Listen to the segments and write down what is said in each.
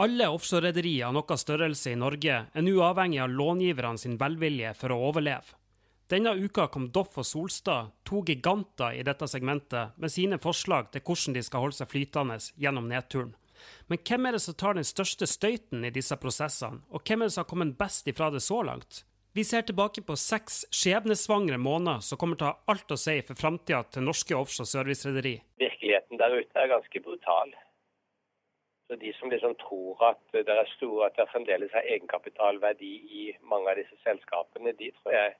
Alle offshorerederier av noe størrelse i Norge er nå avhengig av långiverne sin velvilje for å overleve. Denne uka kom Doff og Solstad, to giganter i dette segmentet, med sine forslag til hvordan de skal holde seg flytende gjennom nedturen. Men hvem er det som tar den største støyten i disse prosessene, og hvem er det som har kommet best ifra det så langt? Vi ser tilbake på seks skjebnesvangre måneder som kommer til å ha alt å si for framtida til norske offshore servicerederi. Virkeligheten der ute er ganske brutal. Så De som liksom tror at det er store, at det fremdeles er egenkapitalverdi i mange av disse selskapene, de tror jeg,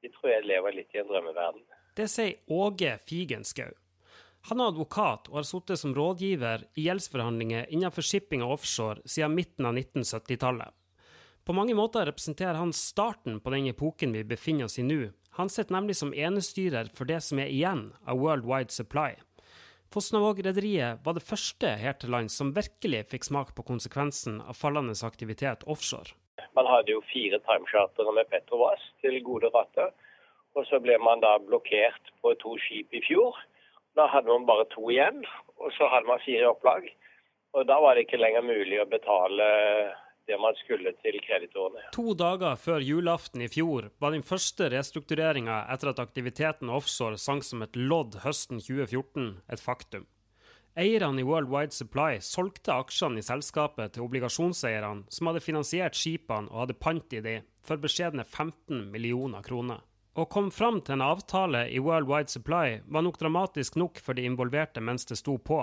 de tror jeg lever litt i en drømmeverden. Det sier Åge Figenschou. Han er advokat og har sittet som rådgiver i gjeldsforhandlinger innenfor shipping og offshore siden midten av 1970-tallet. På mange måter representerer han starten på den epoken vi befinner oss i nå. Han sitter nemlig som enestyrer for det som er igjen av World Wide Supply. Fosnavåg-rederiet var det første her til lands som virkelig fikk smak på konsekvensen av fallende aktivitet offshore. Man hadde jo fire timechartere med Petrovas til gode ratter. Og så ble man da blokkert på to skip i fjor. Da hadde man bare to igjen, og så hadde man fire opplag. Og da var det ikke lenger mulig å betale det man skulle til kreditorene. To dager før julaften i fjor var den første restruktureringa etter at aktiviteten offshore sank som et lodd høsten 2014, et faktum. Eierne i World Wide Supply solgte aksjene i selskapet til obligasjonseierne, som hadde finansiert skipene og hadde pant i de, for beskjedne 15 millioner kroner. Å komme fram til en avtale i World Wide Supply var nok dramatisk nok for de involverte mens det sto på,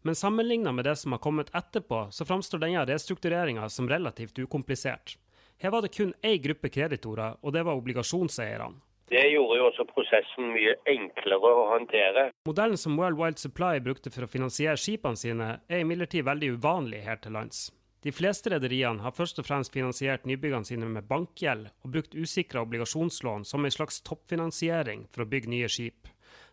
men sammenlignet med det som har kommet etterpå, så framstår denne restruktureringa som relativt ukomplisert. Her var det kun én gruppe kreditorer, og det var obligasjonseierne. Det gjorde jo også prosessen mye enklere å håndtere. Modellen som World Wide Supply brukte for å finansiere skipene sine, er imidlertid veldig uvanlig her til lands. De fleste rederiene har først og fremst finansiert nybyggene sine med bankgjeld og brukt usikra obligasjonslån som en slags toppfinansiering for å bygge nye skip.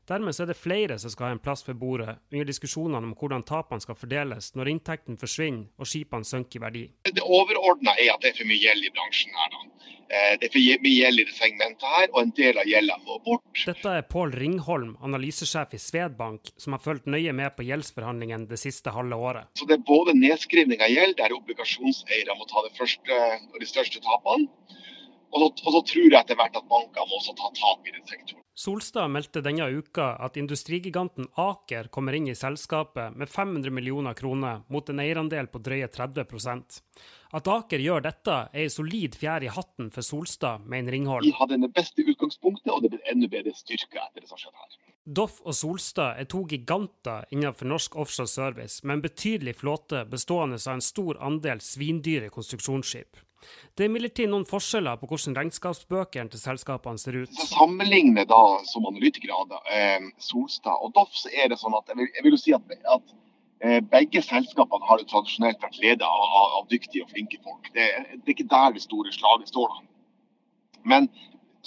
Dermed er det flere som skal ha en plass ved bordet under diskusjonene om hvordan tapene skal fordeles når inntekten forsvinner og skipene synker i verdi. Det overordna er at det er for mye gjeld i bransjen her. da. Eh, det er for mye gjeld i det segmentet her, og en del av gjelda må bort. Dette er Pål Ringholm, analysesjef i Svedbank, som har fulgt nøye med på gjeldsforhandlingene det siste halve året. Så Det er både nedskrivning av gjeld, der obligasjonseiere må ta det første de største tapene. Og så, og så tror jeg etter hvert at bankene også ta tak i den sektoren. Solstad meldte denne uka at industrigiganten Aker kommer inn i selskapet med 500 millioner kroner mot en eierandel på drøye 30 At Aker gjør dette, er en solid fjær i hatten for Solstad, mener Ringholm. Vi hadde det beste utgangspunktet, og det blir enda bedre styrke etter det som skjedde her. Doff og Solstad er to giganter innenfor norsk offshore service, med en betydelig flåte bestående av en stor andel svindyre konstruksjonsskip. Det er imidlertid noen forskjeller på hvordan regnskapsbøkene til selskapene ser ut. Så Sammenligner da som analytikere eh, Solstad og Doff, så er det sånn at jeg vil, jeg vil si at, at eh, begge selskapene har jo tradisjonelt vært ledet av, av, av, dyktige og flinke folk. Det, det, er ikke der det store slaget står. da. Men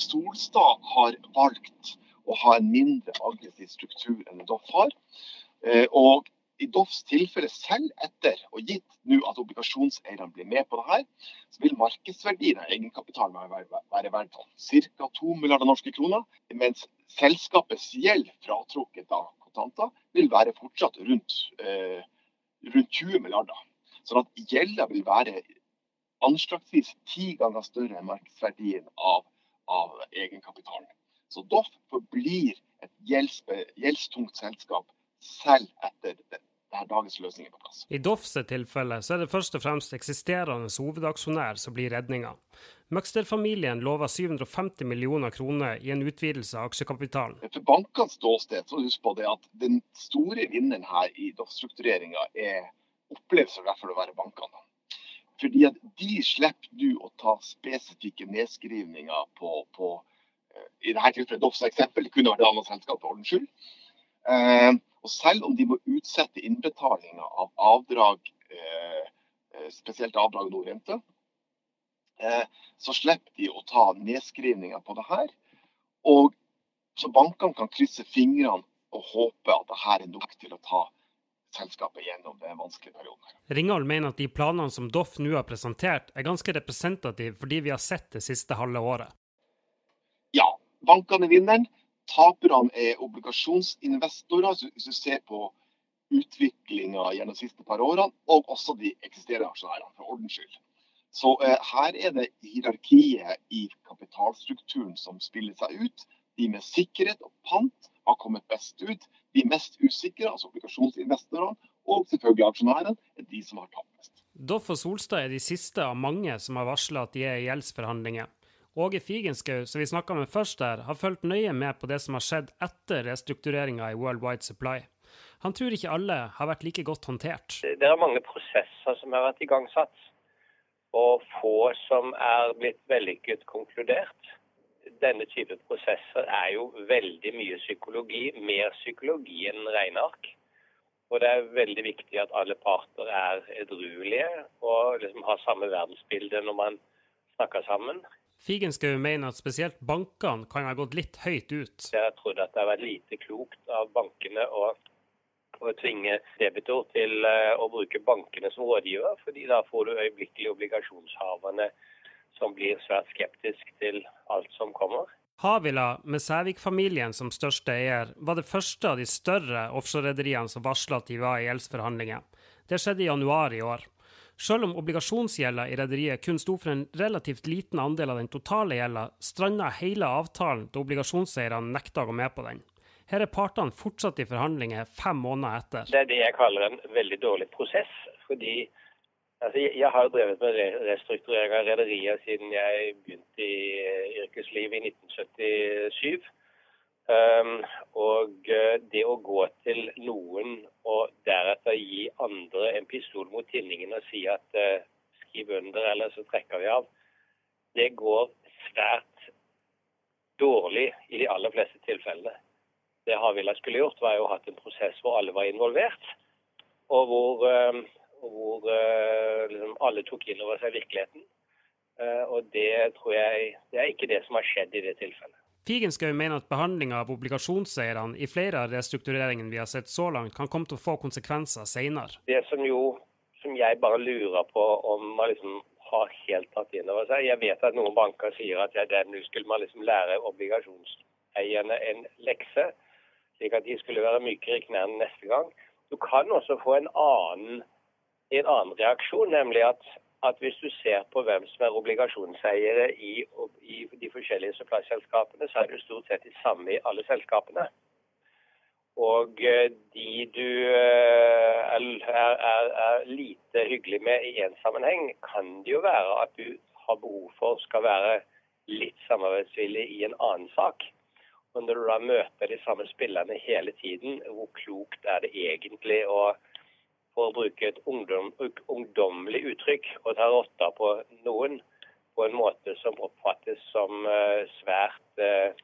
Solstad har valgt å ha en mindre aggressiv struktur enn Doff har. Eh, og i Doffs tilfelle, selv etter og gitt nå at obligasjonseierne blir med på det her, så vil markedsverdien av egenkapitalen være, verdt ca. 2 milliarder norske kroner, mens selskapets gjeld fratrukket av kontanter vil være fortsatt rundt, eh, rundt 20 milliarder. Sånn at gjelda vil være anslagsvis ti ganger større enn markedsverdien av, av egenkapitalen. Så Doff forblir et gjeldstungt selskap selv etter det der dagens løsning er på plass. I Doffs tilfelle så er det først og fremst eksisterende hovedaksjonær som blir redninga. Møgster-familien lover 750 millioner kroner i en utvidelse av aksjekapitalen. For bankenes ståsted så husk på det at den store vinneren her i Doff-struktureringa oppleves i hvert fall å være bankene. Fordi at de slipper nå å ta spesifikke nedskrivninger på, på eh, i dette tilfellet Doffs eksempel, det kunne vært et annet selskap for ordens skyld. Og selv om de må utsette innbetalinga av avdrag, eh, eh, spesielt avdrag og nordrente, eh, så slipper de å ta nedskrivninger på det her. Og så bankene kan krysse fingrene og håpe at det her er nok til å ta selskapet gjennom den vanskelige perioden. Ringholm mener at de planene som Doff nå har presentert, er ganske representative for de vi har sett det siste halve året. Ja, bankene er vinneren. Taperne er obligasjonsinvestorer. Hvis du ser på utviklinga gjennom de siste par årene, og også de eksisterende aksjonærene, for ordens skyld. Så eh, her er det hierarkiet i kapitalstrukturen som spiller seg ut. De med sikkerhet og pant har kommet best ut. De mest usikre, altså obligasjonsinvestorene, og selvfølgelig aksjonærene, er de som har tapt mest. Doff og Solstad er de siste av mange som har varsla at de er i gjeldsforhandlinger. Åge Figenschou, som vi snakka med først der, har fulgt nøye med på det som har skjedd etter restruktureringa i World Wide Supply. Han tror ikke alle har vært like godt håndtert. Det er mange prosesser som har vært igangsatt, og få som er blitt vellykket konkludert. Denne type prosesser er jo veldig mye psykologi, mer psykologi enn regneark. Og det er veldig viktig at alle parter er edruelige og liksom har samme verdensbilde når man snakker sammen. Figenschou mener at spesielt bankene kan ha gått litt høyt ut. Jeg trodde at det har vært lite klokt av bankene å, å tvinge debitor til uh, å bruke bankene som rådgiver, fordi da får du øyeblikkelig obligasjonshaverne som blir svært skeptisk til alt som kommer. Havila, med Sævik-familien som største eier, var det første av de større offshorerederiene som varsla at de var i gjeldsforhandlinger. Det skjedde i januar i år. Selv om obligasjonsgjelda i rederiet kun sto for en relativt liten andel av den totale gjelda, stranda hele avtalen da obligasjonseierne nekta å gå med på den. Her er partene fortsatt i forhandlinger fem måneder etter. Det er det jeg kaller en veldig dårlig prosess. fordi Altså, jeg har drevet med restrukturering av rederier siden jeg begynte i yrkeslivet i 1977. Um, og eh, det å gå til noen og deretter gi andre en pistol mot tinningen og si at uh, skriv under, eller så trekker vi av, det går svært dårlig i de aller fleste tilfellene. Det Havila skulle gjort, var jo hatt en prosess hvor alle var involvert, og hvor uh, hvor uh, liksom alle tok inn over seg virkeligheten. Og det tror jeg det er ikke det som har skjedd i det tilfellet. Figenschou mener at behandlinga av obligasjonseierne i flere av restruktureringene vi har sett så langt, kan komme til å få konsekvenser senere. Det som jo som jeg bare lurer på om man liksom har helt tatt inn over seg Jeg vet at noen banker sier at ja, nå skulle man liksom lære obligasjonseierne en lekse, slik at de skulle være mykere i knærne neste gang. Du kan også få en annen en annen reaksjon, nemlig at, at, hvis du ser på hvem som er obligasjonseiere i, i de forskjellige supply-selskapene, så er det stort sett de samme i alle selskapene. Og eh, de du eh, er, er, er lite hyggelig med i én sammenheng, kan det jo være at du har behov for skal være litt samarbeidsvillig i en annen sak. Og når du da møter de samme spillerne hele tiden, hvor klokt er det egentlig å for å bruke et ungdom, ungdommelig uttrykk, og ta rotta på noen på en måte som oppfattes som uh, svært uh,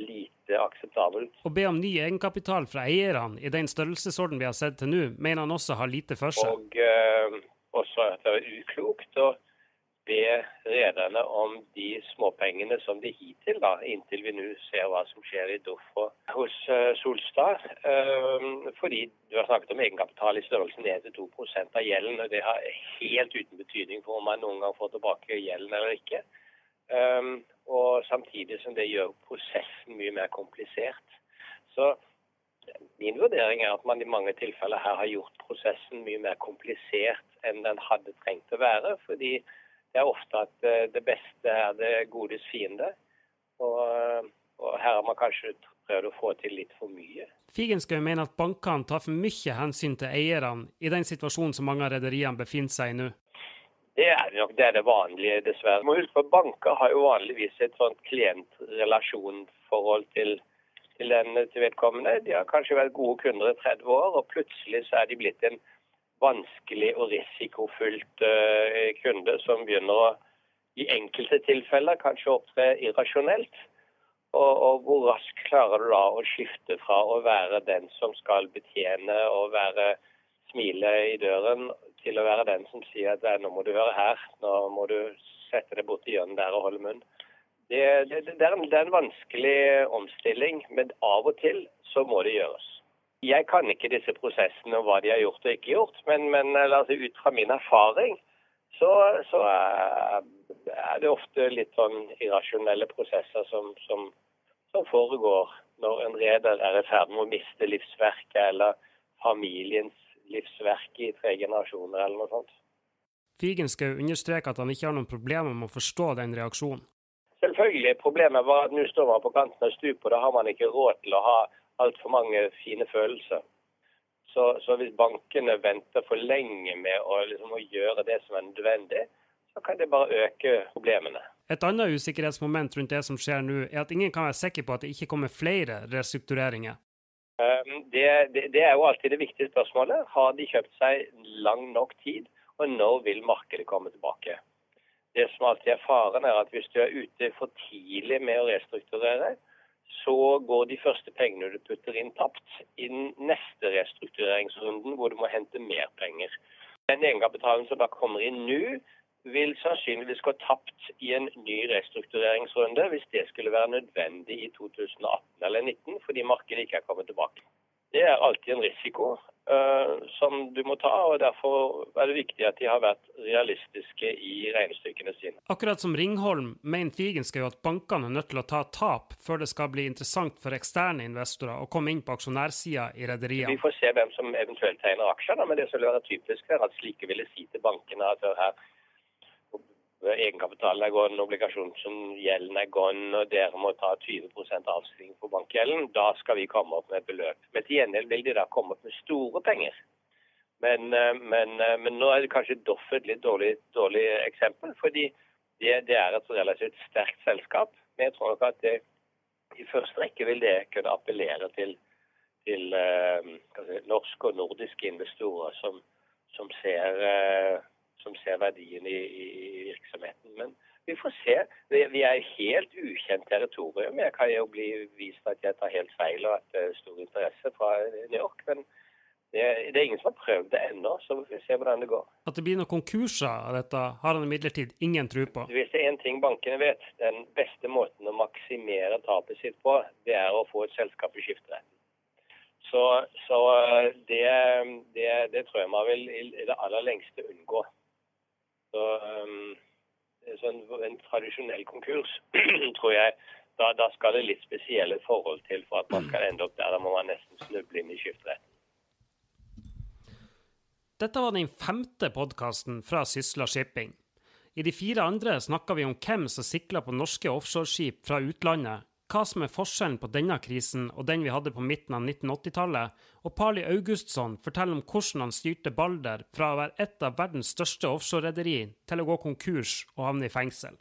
lite akseptabelt. Å be om ny egenkapital fra eierne i den størrelsesorden vi har sett til nå, mener han også har lite for seg. Og uh, også at det er uklokt. og be rederne om de småpengene som de hittil, da, inntil vi nå ser hva som skjer i Doff og hos uh, Solstad. Uh, fordi du har snakket om egenkapital i størrelsen ned til 2 av gjelden. og Det har helt uten betydning for om man noen gang får tilbake gjelden eller ikke. Um, og samtidig som det gjør prosessen mye mer komplisert. Så Min vurdering er at man i mange tilfeller her har gjort prosessen mye mer komplisert enn den hadde trengt å være. fordi det er ofte at eh, det beste er det godes fiende. Og, eh, og her har man kanskje prøvd å få til litt for mye. Figenschou mener at bankene tar for mye hensyn til eierne i den situasjonen som mange av rederiene befinner seg i nå. Det er nok det, er det vanlige, dessverre. Må huske at Banker har jo vanligvis et sånt klientrelasjonsforhold til, til den til vedkommende. De har kanskje vært gode kunder i 30 år, og plutselig så er de blitt en vanskelig og risikofylt uh, kunde som begynner å i enkelte tilfeller kanskje opptre irrasjonelt. Og, og, hvor raskt klarer du da å skifte fra å være den som skal betjene og være smile i døren, til å være den som sier at nå må du høre her, nå må du sette deg borti hjørnet der og holde munn. Det, det, det, er en, det er en vanskelig omstilling, men av og til så må det gjøres. Jeg kan ikke disse prosessene og hva de har gjort og ikke gjort, men, men altså, ut fra min erfaring så, så, er det ofte litt sånn irrasjonelle prosesser som, som, som foregår når en reder er i ferd med å miste livsverket eller familiens livsverk i tre generasjoner eller noe sånt. Figenschou understreker at han ikke har noen problemer med å forstå den reaksjonen. Selvfølgelig. Problemet var at nå står man på kanten av stupet, og da har man ikke råd til å ha altfor mange fine følelser. Så, så, hvis bankene venter for lenge med å, liksom, å gjøre det som er nødvendig, så kan det bare øke problemene. Et annet usikkerhetsmoment rundt det som skjer nå, er at ingen kan være sikker på at det ikke kommer flere restruktureringer. Um, det, det, det er jo alltid det viktige spørsmålet. Har de kjøpt seg lang nok tid, og når vil markedet komme tilbake? Det som alltid er faren, er at hvis du er ute for tidlig med å restrukturere, så går de første pengene du putter inn, tapt inn neste restruktureringsrunden, hvor du må hente mer penger. Den egenkapitalen som da kommer inn nå, vil sannsynligvis gå tapt i en ny restruktureringsrunde hvis det skulle være nødvendig i 2018 eller 2019 fordi markedet ikke er kommet tilbake. Det er alltid en risiko uh, som du må ta, og derfor er det viktig at de har vært realistiske i regnestykkene sine. Akkurat som Ringholm mener jo at bankene er nødt til å ta tap før det skal bli interessant for eksterne investorer å komme inn på aksjonærsida i rederiene. Vi får se hvem som eventuelt tegner aksjer, men det som vil være typisk, er at slike ville si til bankene at her egenkapitalen er gone, obligasjonsgjelden er gone, og dere må ta 20% avskrivning på bankgjelden, da skal vi komme opp med et beløp. Men til gjengjeld vil de da komme opp med store penger. Men, eh, men, eh, men nå er det kanskje Doff et litt dårlig, dårlig eksempel, fordi det, det, er et relativt sterkt selskap. Men jeg tror nok at det, i første rekke vil det kunne appellere til, til uh, si, norske og nordiske investorer som, som ser som ser verdien i, i virksomheten. Men vi får se. Vi er helt ukjent territorium. Jeg kan jo bli vist at jeg tar helt feil og at det er stor interesse fra New York. men det, det, er ingen som har prøvd det ennå, så vi får se hvordan det går. At det blir noen konkurser av dette, har han imidlertid ingen tro på. Hvis det er én ting bankene vet, den beste måten å maksimere tapet sitt på, det er å få et selskap i skifteretten. Så, så det, det, det, tror jeg man vil i det aller lengste unngå. Så, um, så en, en, tradisjonell konkurs, tror jeg, da, da, skal det litt spesielle forhold til for at man skal ende opp der. Da må man nesten snuble inn i skifteretten. Dette var den femte podkasten fra Sysla Shipping. I de fire andre snakka vi om hvem som sikla på norske offshoreskip fra utlandet, hva som er forskjellen på denne krisen og den vi hadde på midten av 1980-tallet, og Parli Augustsson forteller om hvordan han styrte Balder fra å være et av verdens største offshorerederi til å gå konkurs og havne i fengsel.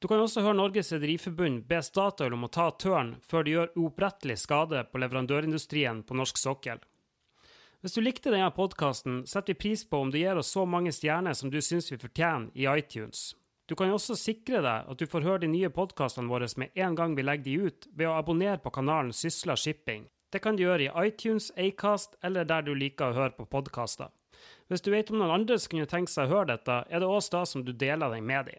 Du kan også høre Norges Rederiforbund be Statoil om å ta tørn før de gjør uopprettelig skade på leverandørindustrien på norsk sokkel. Hvis du likte denne podkasten, setter vi pris på om du gir oss så mange stjerner som du syns vi fortjener i iTunes. Du kan også sikre deg at du får høre de nye podkastene våre med en gang vi legger de ut, ved å abonnere på kanalen Sysla Shipping. Det kan du gjøre i iTunes, Acast eller der du liker å høre på podkaster. Hvis du vet om noen andre som kunne tenke seg å høre dette, er det også stas om du deler den med dem.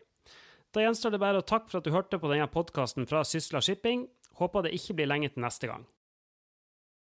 Da gjenstår det bare å takke for at du hørte på denne podkasten fra Sysla Shipping. Håper det ikke blir lenge til neste gang.